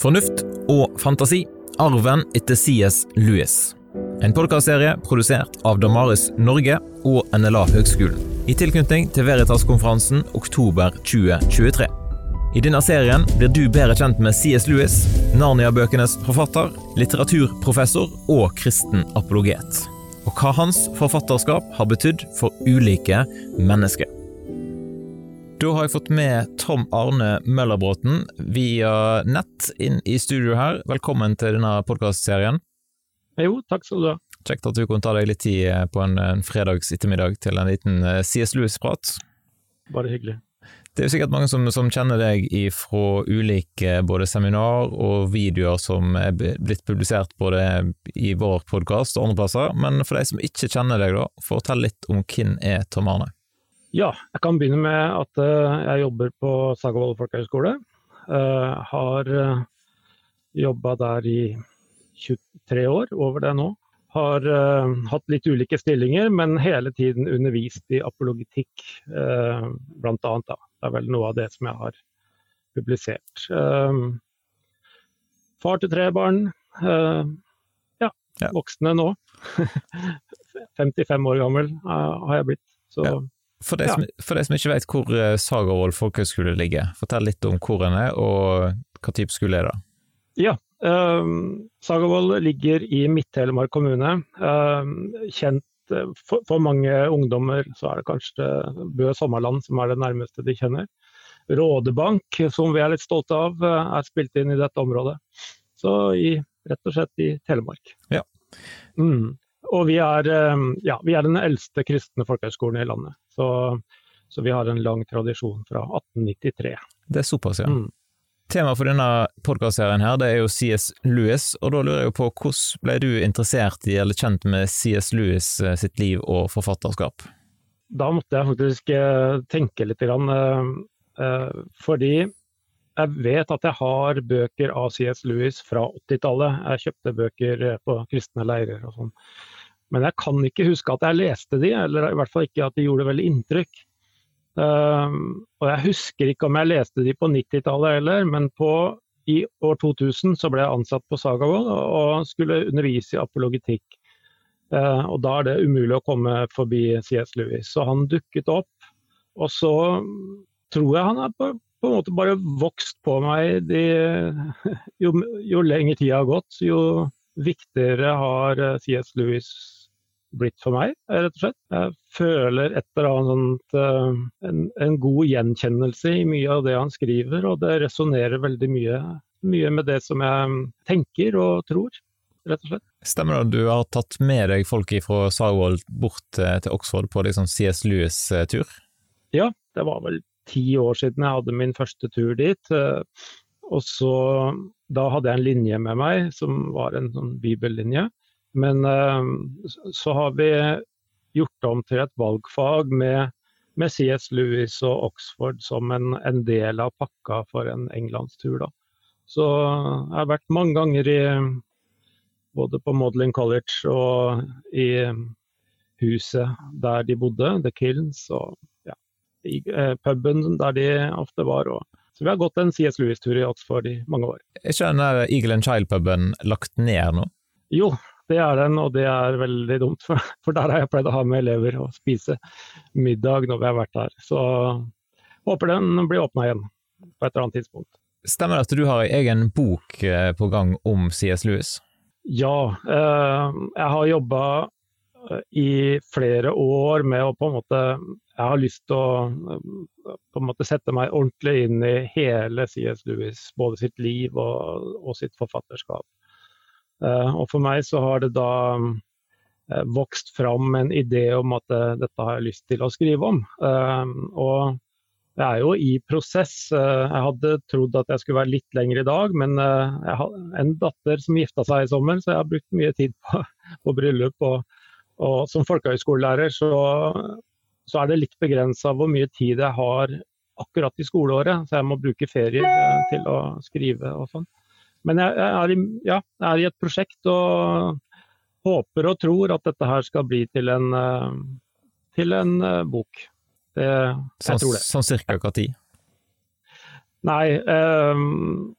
Fornuft og fantasi arven etter CS Lewis. En podkastserie produsert av Damaris Norge og NLA Høgskolen. I tilknytning til Veritas-konferansen oktober 2023. I denne serien blir du bedre kjent med CS Lewis, Narnia-bøkenes forfatter, litteraturprofessor og kristen apologet. Og hva hans forfatterskap har betydd for ulike mennesker. Da har jeg fått med Tom Arne Møllerbråten via nett inn i studio her. Velkommen til denne podkastserien. Jo, takk skal du ha. Kjekt at du kunne ta deg litt tid på en, en fredags ettermiddag til en liten eh, CS Lewis-prat. Bare hyggelig. Det er jo sikkert mange som, som kjenner deg fra ulike både seminar og videoer som er blitt publisert både i vår podkast og andre plasser, men for de som ikke kjenner deg, da, fortell litt om hvem er Tom Arne? Ja, jeg kan begynne med at uh, jeg jobber på Sagavold folkehøgskole. Uh, har uh, jobba der i 23 år, over det nå. Har hatt litt ulike stillinger, men hele tiden undervist i apologitikk, blant annet. Da. Det er vel noe av det som jeg har publisert. far til tre barn. Ja, ja, voksne nå. 55 år gammel har jeg blitt. Så. For de, som, for de som ikke vet hvor Sagervoll folkehøgskole ligger, fortell litt om hvor den er, og hva type skole er det? Ja, um, Sagervoll ligger i Midt-Telemark kommune. Um, kjent for, for, mange ungdommer så er det kanskje Bø Sommerland som er det nærmeste de kjenner. Rådebank, som vi er litt stolte av, er spilt inn i dette området. Så i, rett og slett i Telemark. Ja. Mm. Og vi er, ja, vi er, den eldste kristne folkehøgskolen i landet. Så, så, vi har en lang tradisjon fra 1893. Det er såpass, ja. Mm. Temaet for denne podkastserien her, det er jo CS Lewis, og da lurer jeg på hvordan ble du interessert i eller kjent med CS Lewis eh, sitt liv og forfatterskap? Da måtte jeg faktisk eh, tenke litt, grann, eh, fordi jeg vet at jeg har bøker av CS Lewis fra 80-tallet. Jeg kjøpte bøker på kristne leirer og sånn. Men jeg kan ikke huske at jeg leste de, eller i hvert fall ikke at de gjorde veldig inntrykk. Uh, og jeg husker ikke om jeg leste de på 90-tallet heller, men på, i år 2000 så ble jeg ansatt på Sagavold og skulle undervise i apologitikk. Uh, og da er det umulig å komme forbi CS Lewis. Så han dukket opp, og så tror jeg han har på, på en måte bare vokst på meg de, jo, jo lenger tida har gått, jo viktigere har eh, CS Lewis blitt for meg, rett og slett. Jeg føler et eller annet uh, en, en, god gjenkjennelse i mye av det han skriver, og det resonnerer veldig mye, mye, med det som jeg tenker og tror, rett og slett. Stemmer det at du har tatt med deg folk fra Sarwold bort eh, til Oxford på liksom CS Lewis-tur? Ja, det var vel ti år siden jeg hadde min første tur dit. Og så, Da hadde jeg en linje med meg som var en sånn bibellinje. Men eh, så har vi gjort om til et valgfag med, med CS Lewis og Oxford som en, en, del av pakka for en englandstur. Da. Så jeg har vært mange ganger i både på Modeling College og i huset der de bodde, The Kilns, og ja, i eh, puben der de ofte var. Og, så vi har gått en CS Lewis-tur i Oxford i mange år. Er ikke den der Eagle and Child-puben lagt ned nå? Jo, det er den, og det er veldig dumt. For, for der har jeg pleid å ha med elever og spise middag når vi har vært der. Så håper den blir åpna igjen på et eller annet tidspunkt. Stemmer det at du har en egen bok eh, på gang om CS Lewis? Ja, eh, jeg har jobba eh, i flere år med å på en måte Jeg har lyst til å på en måte sette meg ordentlig inn i hele CS Lewis, både sitt liv og, og sitt forfatterskap. Eh, og for meg så har det da eh, vokst fram en idé om at eh, dette har jeg lyst til å skrive om. Og jeg er jo i prosess. Jeg hadde trodd at jeg skulle være litt lenger i dag, men jeg har en datter som gifta seg i sommer, så jeg har brukt mye tid på, på bryllup. Og, og som folkehøyskolelærer så, så, er det litt begrensa hvor mye tid jeg har akkurat i skoleåret, så jeg må bruke ferier til å skrive og sånn. Men jeg, jeg, er i, ja, jeg, er i, et prosjekt og håper og tror at dette her skal bli til en, eh, til en uh, bok. Det, sånn, jeg tror det. Sånn cirka hva tid? Nei, um,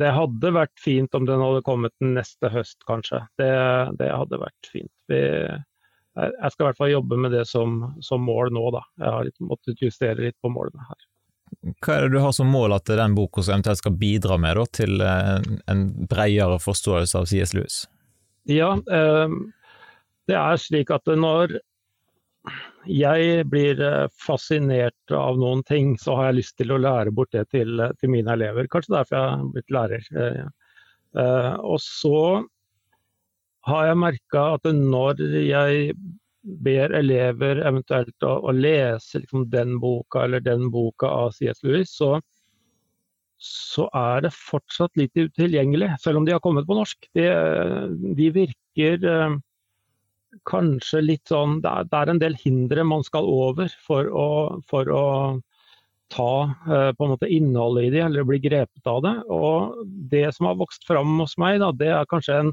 det hadde vært fint om den hadde kommet neste høst, kanskje. Det, det hadde vært fint. Vi, jeg skal i hvert fall jobbe med det som, som mål nå, da. Jeg har litt, måttet justere litt på målene her. Hva er det du har som mål at den boka eventuelt skal bidra med da, til en bredere forståelse av CS Lewis? Ja, eh, det er slik at når jeg blir eh, fascinert av noen ting, så har jeg lyst til å lære bort det til, til mine elever. Kanskje derfor jeg har blitt lærer. Eh, eh, og så har jeg merka at når jeg ber elever eventuelt å, å lese liksom den boka eller den boka av C.S. Lewis, så, så er det fortsatt litt utilgjengelig, selv om de har kommet på norsk. De, de virker kanskje litt sånn det er, det er, en del hindre man skal over for å, for å ta eh, på en måte innholdet i det, eller bli grepet av det. Og det som har vokst fram hos meg, da, det er kanskje en,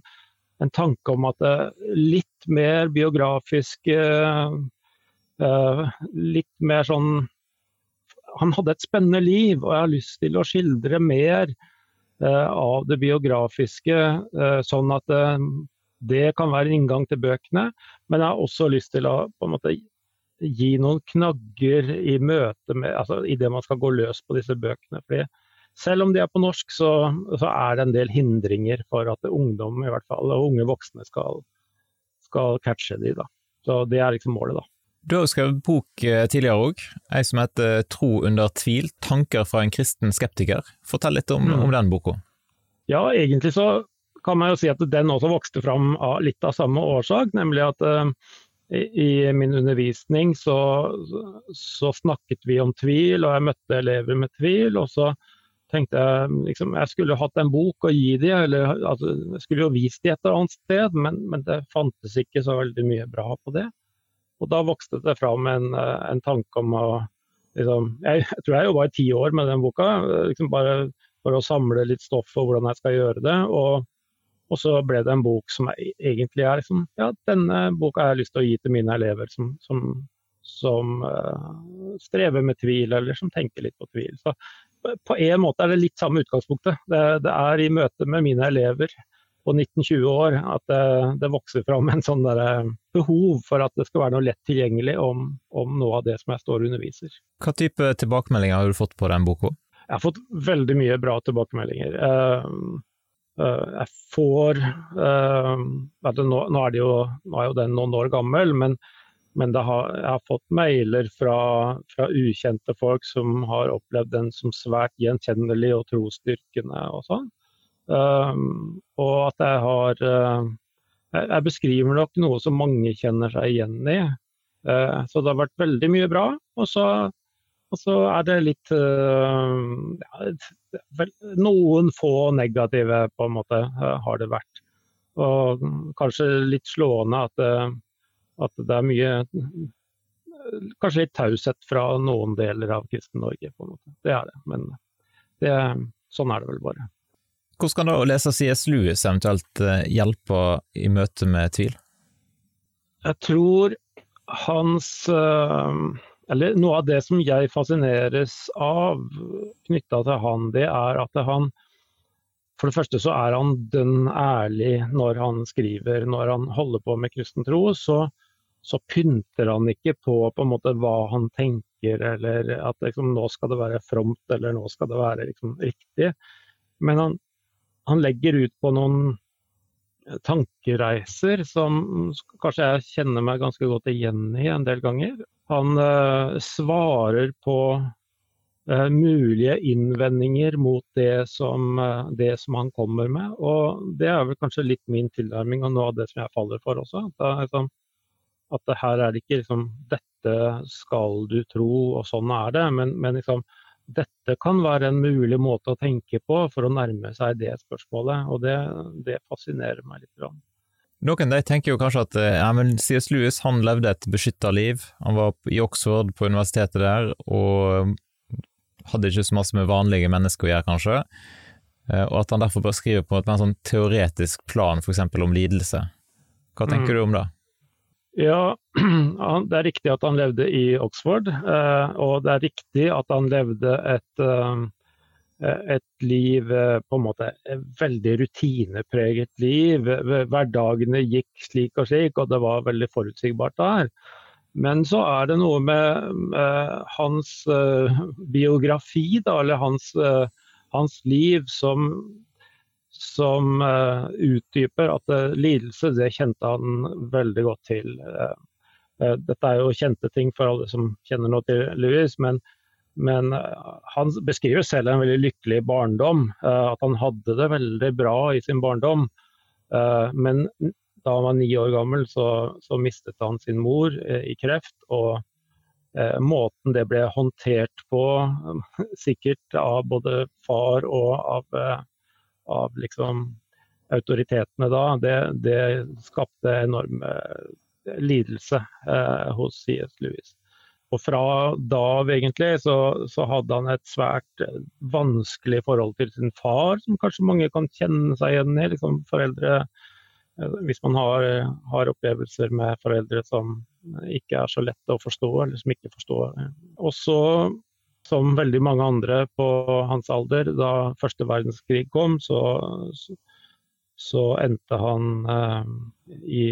en tanke om at eh, litt mer biografisk eh, eh, Litt mer sånn Han hadde et spennende liv, og jeg har lyst til å skildre mer av det biografiske, sånn at det kan være en inngang til bøkene, men jeg har også lyst til å på en måte gi noen knagger i møte med altså i det man skal gå løs på disse bøkene. Fordi selv om de er på norsk, så, så er det en del hindringer for at ungdom i hvert fall, og unge voksne skal, skal catche de. da. Så det er liksom målet, da. Du har jo skrevet bok eh, tidligere òg, ei som heter Tro under tvil, tanker fra en kristen skeptiker. Fortell litt om, mm. om den boka. Ja, egentlig så kan man jo si at den også vokste fram av litt av samme årsak, nemlig at uh, i min undervisning så, så, snakket vi om tvil, og jeg møtte elever med tvil. Og så tenkte jeg liksom, jeg skulle hatt en bok å gi dem, eller altså, jeg skulle jo vist dem et eller annet sted, men, men, det fantes ikke så veldig mye bra på det. Og da vokste det fram en, en tanke om å liksom, jeg, jeg, tror jeg jobba i ti år med den boka, liksom bare for å samle litt stoff for hvordan jeg skal gjøre det. og og så ble det en bok som jeg, egentlig er liksom Ja, denne boka har jeg lyst til å gi til mine elever som, som, som uh, strever med tvil, eller som tenker litt på tvil. Så på en måte er det litt samme utgangspunktet. Det, det er i møte med mine elever på 19-20 år at det, det, vokser fram en sånn eh, behov for at det skal være noe lett tilgjengelig om, om noe av det som jeg står og underviser. Hva type tilbakemeldinger har du fått på den boka? Jeg har fått veldig mye bra tilbakemeldinger. Uh, Eh, jeg får nå, nå, er jo, nå, er jo, den noen år gammel, men, men har, jeg har fått mailer fra, fra, ukjente folk som har opplevd den som svært gjenkjennelig og trosstyrkende og sånn. Um, og at jeg har uh, Jeg beskriver nok noe som mange kjenner seg igjen i. så det har vært veldig mye bra. Og så og så er det litt uh, ja, Noen få negative, på en måte, uh, har det vært. Og kanskje litt slående at, uh, at det er mye Kanskje litt taushet fra noen deler av Kristen-Norge, på en måte. Det er det. Men det, sånn er det vel bare. Hvordan kan da å lese CS Lewis eventuelt hjelpe i møte med tvil? Jeg tror hans uh, eller noe av det som jeg fascineres av knytta til han, det er at han For det første så er han dønn ærlig når han skriver. Når han holder på med kristen tro, så, så pynter han ikke på, på en måte hva han tenker, eller at liksom, nå skal det være fromt, eller nå skal det være liksom, riktig. Men han, han legger ut på noen tankereiser som kanskje jeg kjenner meg ganske godt igjen i en del ganger. Han uh, svarer på uh, mulige innvendinger mot det som, uh, det som, han kommer med. Og det er vel kanskje litt min tilnærming og noe av det som jeg faller for også. At, det, liksom, at det her er det ikke liksom, dette skal du tro, og sånn er det. Men, men liksom, dette kan være en mulig måte å tenke på for å nærme seg det spørsmålet. Og det, det fascinerer meg litt. Noen de tenker jo kanskje at eh, ja, men C.S. Lewis han levde et beskytta liv. Han var i Oxford, på universitetet der, og hadde ikke så masse med vanlige mennesker å gjøre, kanskje. Eh, og at han derfor bør skrive på et mer sånn teoretisk plan, f.eks. om lidelse. Hva tenker mm. du om det? Ja, det er riktig at han levde i Oxford. Eh, og det er riktig at han levde et et liv på en måte et veldig rutinepreget liv. Hverdagene gikk slik og slik, og det var veldig forutsigbart der. Men så er det noe med hans biografi, da, eller hans, hans liv, som, som utdyper at lidelse, det kjente han veldig godt til. dette er jo kjente ting for alle som kjenner noe til Louis, men, men han beskriver selv en veldig lykkelig barndom. at han hadde det veldig bra i sin barndom. men da han var ni år gammel, så, så mistet han sin mor eh, i kreft. Og eh, måten det ble håndtert på, sikkert av både far og av, eh, av liksom autoritetene da, det, det skapte enorm eh, lidelse eh, hos C.S. Lewis. Og fra da av egentlig så, så, hadde han et svært eh, vanskelig forhold til sin far, som kanskje mange kan kjenne seg igjen i. Liksom foreldre Eh, hvis man har, har, opplevelser med foreldre som ikke er så lette å forstå, eller som ikke forstår. Også som veldig mange andre på hans alder, da første verdenskrig kom, så, så, endte han eh, i,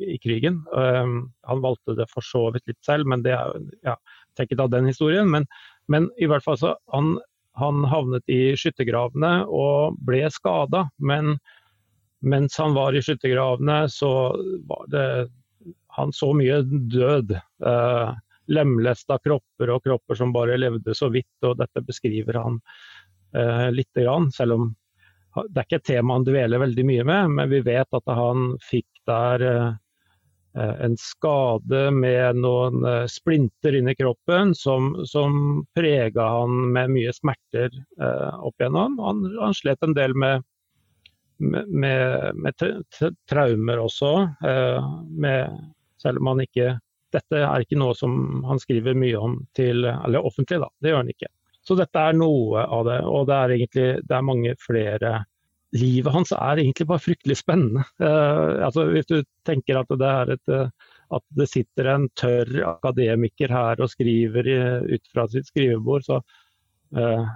i, krigen. Eh, han valgte det for så vidt litt selv, men det er ja, tenker av den historien. Men, men, i hvert fall så han, han havnet i skyttergravene og ble skada. Men mens han var i skyttergravene, så var det Han så mye død. Eh, lemlesta kropper og kropper som bare levde så vidt, og dette beskriver han eh, lite grann. Selv om det er ikke et tema han dveler veldig mye med, men vi vet at han fikk der eh, en skade med noen eh, splinter inni kroppen som, som prega han med mye smerter eh, opp igjennom. Han, han slet en del med med, med traumer også. Eh, med, selv om han ikke Dette er ikke noe som han skriver mye om til, eller offentlig, da. Det gjør han ikke. Så dette er noe av det. Og det er egentlig det er mange flere Livet hans er egentlig bare fryktelig spennende. Uh, altså, hvis du tenker at det er et at det sitter en tørr akademiker her og skriver ut fra sitt skrivebord, så, uh,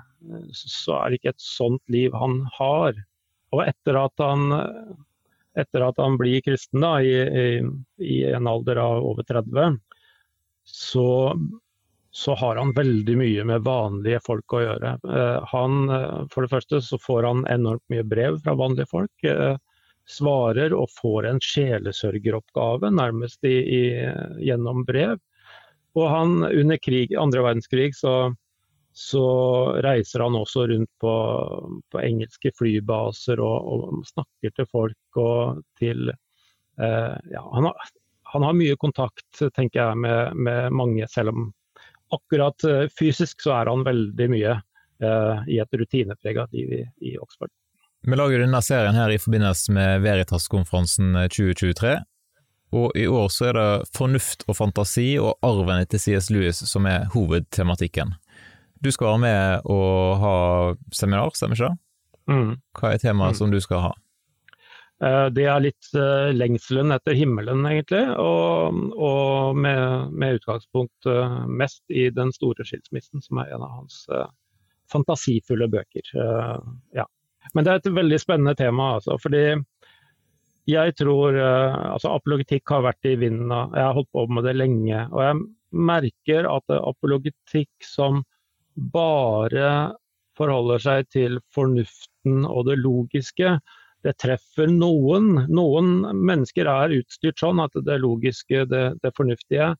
så er det ikke et sånt liv han har. Og etter at han, etter at han blir kristen da, i, i, i, en alder av over 30, så, så, har han veldig mye med vanlige folk å gjøre. Eh, han, for det første så får han enormt mye brev fra vanlige folk. Eh, svarer og får en sjelesørgeroppgave nærmest i, gjennom brev. Og han under krig, andre verdenskrig så så reiser han også rundt på, på engelske flybaser og, og, snakker til folk og til eh, ja, han, har, han, har, mye kontakt, tenker jeg, med, med mange, selv om akkurat eh, fysisk så er han veldig mye eh, i et rutineprega liv i, i, Oxford. Vi lager denne serien her i forbindelse med Veritas-konferansen 2023. Eh, og i år så er det fornuft og fantasi og arven etter CS Lewis som er hovedtematikken. Du skal være med og ha seminar, stemmer ikke det? Mm. Hva er temaet mm. som du skal ha? Eh, det er litt uh, lengselen etter himmelen, egentlig. Og, og med, med, utgangspunkt uh, mest i Den store skilsmissen, som er en av hans fantasifulle bøker. ja. Men det er et veldig spennende tema, altså. Fordi jeg tror altså Apologetikk har vært i vinden. Jeg har holdt på med det lenge. Og jeg merker at apologetikk som bare forholder seg til fornuften og det logiske. Det treffer noen. Noen mennesker er utstyrt sånn at det logiske, det, det fornuftige,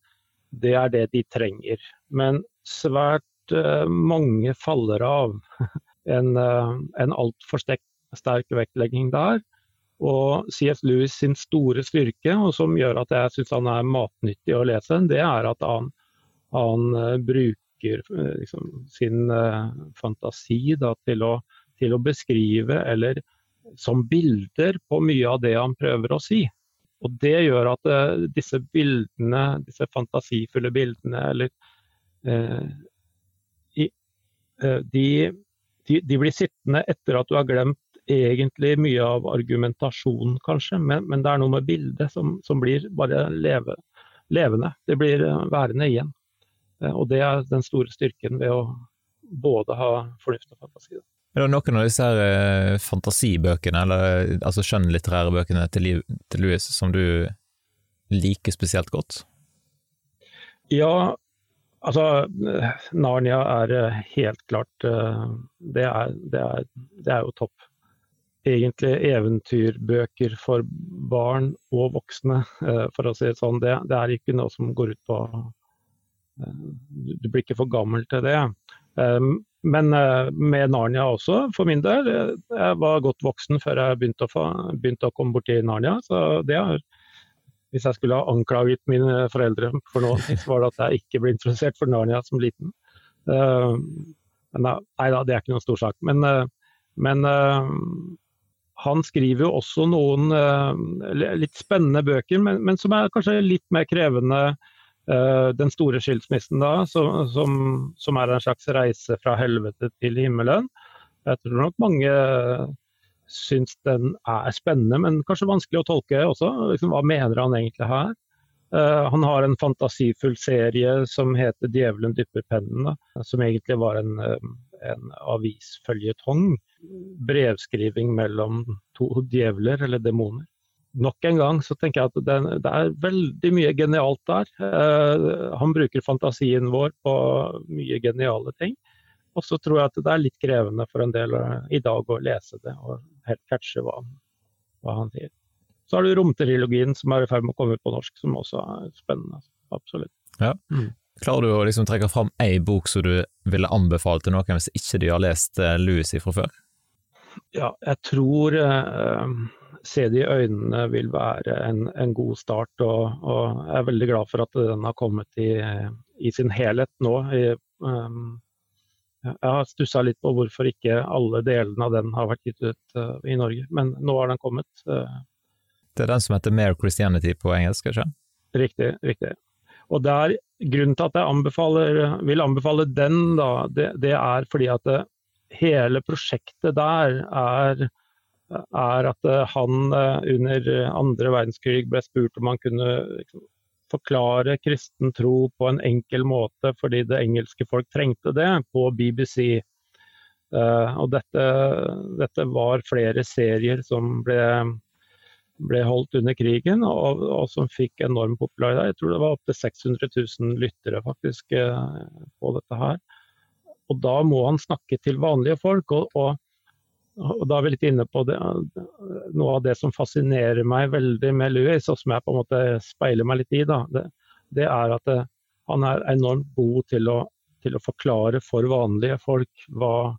det er det de trenger. Men svært uh, mange faller av en, uh, en altfor sterk vektlegging der. Og C.S. Lewis sin store styrke, og som gjør at jeg syns han er matnyttig å lese, det er at han, han uh, bruker bruker eh, liksom, sin uh, fantasi da, til, å, til, å, beskrive eller som bilder på mye av det han prøver å si. Og Det gjør at uh, disse bildene, disse fantasifulle bildene, eller eh, i, de, de, de, blir sittende etter at du har glemt egentlig mye av argumentasjonen, kanskje. Men, men det er noe med bildet som, som blir bare leve, levende. Det blir værende igjen. Eh, og det er den store styrken ved å både ha fornuft og fantasi. Er det noen av disse her eh, fantasibøkene, eller altså skjønnlitterære bøkene til, Liv, til Louis, som du liker spesielt godt? Ja, altså Narnia er eh, helt klart det er, det er, det er jo topp egentlig eventyrbøker for barn og voksne, for å si det sånn. Det, det, er ikke noe som går ut på Du blir ikke for gammel til det. Men eh, med Narnia også, for min del. Jeg var godt voksen før jeg begynte å, begynte å komme borti Narnia. Så det har Hvis jeg skulle ha anklaget mine foreldre for noe, så var det at jeg ikke ble interessert for Narnia som liten. Eh, nei da, det er ikke noen stor sak. Men, eh, men han skriver jo også noen litt spennende bøker, men, men som er kanskje litt mer krevende den store skilsmissen da, som, som, som, er en slags reise fra helvete til himmelen. Jeg tror nok mange syns den er spennende, men kanskje vanskelig å tolke også. Liksom, hva mener han egentlig her? Uh, han har en fantasifull serie som heter 'Djevelen dypper pennen', som egentlig var en, eh, en avisføljetong. Brevskriving mellom to djevler, eller demoner nok en gang så tenker jeg at det, det er veldig mye genialt der. Eh, han bruker fantasien vår på mye geniale ting. Og så tror jeg at det er litt krevende for en del uh, i dag å lese det og helt catche hva, hva han sier. Så har du romtrilogien som er i ferd med å komme ut på norsk, som også er spennende. Absolutt. Ja. Mm. Klarer du å liksom trekke fram ei bok som du ville anbefalt til noen hvis ikke de har lest uh, Louis fra før? Ja, jeg tror uh, se det i øynene vil være en, en god start. Og, og, jeg er veldig glad for at den har kommet i, i sin helhet nå. I, um, jeg har stussa litt på hvorfor ikke alle delene av den har vært gitt ut uh, i Norge, men nå har den kommet. Uh. Det er den som heter Mere Christianity på engelsk, ikke Riktig. riktig. Og der, Grunnen til at jeg anbefaler, vil anbefale den, da, det, det er fordi at det, hele prosjektet der er er at eh, han eh, under andre verdenskrig ble spurt om han kunne liksom, forklare kristen tro på en enkel måte fordi det engelske folk trengte det, på BBC. Og dette, dette, var flere serier som ble, ble holdt under krigen, og, og, som fikk enorm popularitet. Jeg tror det var opptil 600 000 lyttere faktisk på dette her. Og da må han snakke til vanlige folk. og, og og da er vi litt inne på det, noe av det som fascinerer meg veldig med Louis, og som jeg på en måte speiler meg litt i. Da, det, det er at det, eh, han er enormt god til å, til å, forklare for vanlige folk hva,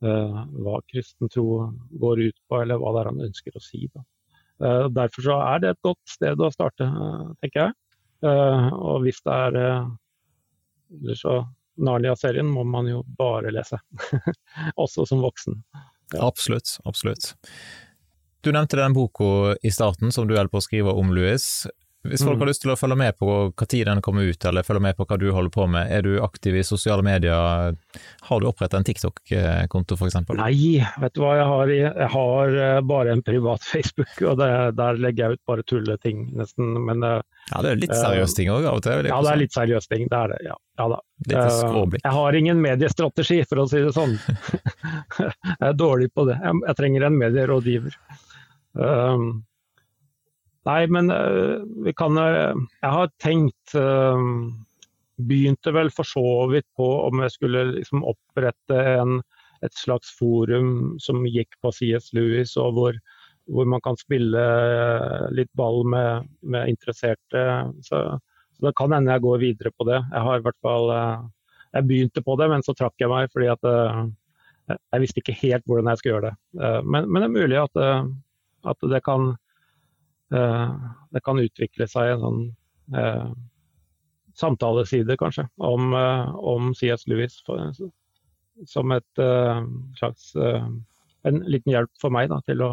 uh, hva kristen tro går ut på, eller hva det er han ønsker å si. Uh, derfor så er det et godt sted å starte, uh, tenker jeg. og hvis det er Eller så Narnia-serien må man jo bare lese, også som voksen. Absolutt, absolutt. Du nevnte den boka i starten som du holder på å skrive om Louis. Hvis folk mm. har lyst til å følge med på tid den kommer ut, eller følge med på hva du holder på med, er du aktiv i sosiale medier? Har du opprettet en TikTok-konto f.eks.? Nei, vet du hva jeg har? Jeg har eh, bare en privat Facebook, og det, der legger jeg ut bare tulleting, nesten. Men, eh, ja, det er litt seriøse ting òg av og til? Ja, det er litt seriøse ting, det er det. Ja, ja da. Jeg har ingen mediestrategi, for å si det sånn. jeg er dårlig på det. Jeg trenger en medierådgiver. Um, Nei, men uh, vi kan uh, Jeg har tenkt uh, Begynte vel for så vidt på om jeg skulle liksom opprette en, et slags forum som gikk på CS Lewis, og hvor, hvor man kan spille litt ball med, med interesserte. Så, så, det kan hende jeg går videre på det. Jeg har i hvert fall Jeg begynte på det, men så trakk jeg meg fordi at jeg visste ikke helt hvordan jeg skulle gjøre det. Men, men det er mulig at, at det kan Eh, det kan utvikle seg en sånn eh, samtaleside, kanskje, om, eh, om CS Lewis for, som et slags en liten hjelp for meg da, til å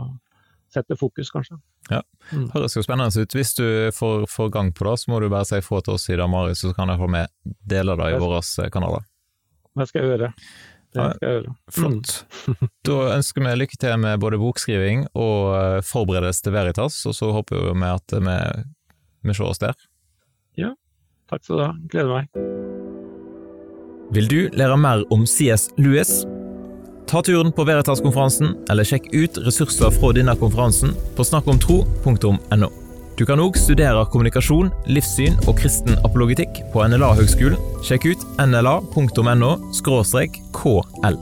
sette fokus, kanskje. Ja, mm. Høres jo spennende ut. Hvis du får, får gang på det, så må du bare si ifra til oss i Damaris, så kan jeg få med deler det i våre kanaler. Det skal jeg gjøre. Flott. Mm. Da ønsker vi lykke til med både bokskriving og eh, forberedelse til Veritas, og så håper vi at vi, vi ser oss der. Ja, takk skal du ha. Gleder meg. Vil du lære mer om CS Lewis? Ta turen på Veritas-konferansen, eller sjekk ut ressurser fra denne konferansen på snakkomtro.no. Du kan òg studere kommunikasjon, livssyn og kristen apologitikk på NLA-høgskolen. Sjekk ut nla.no kl.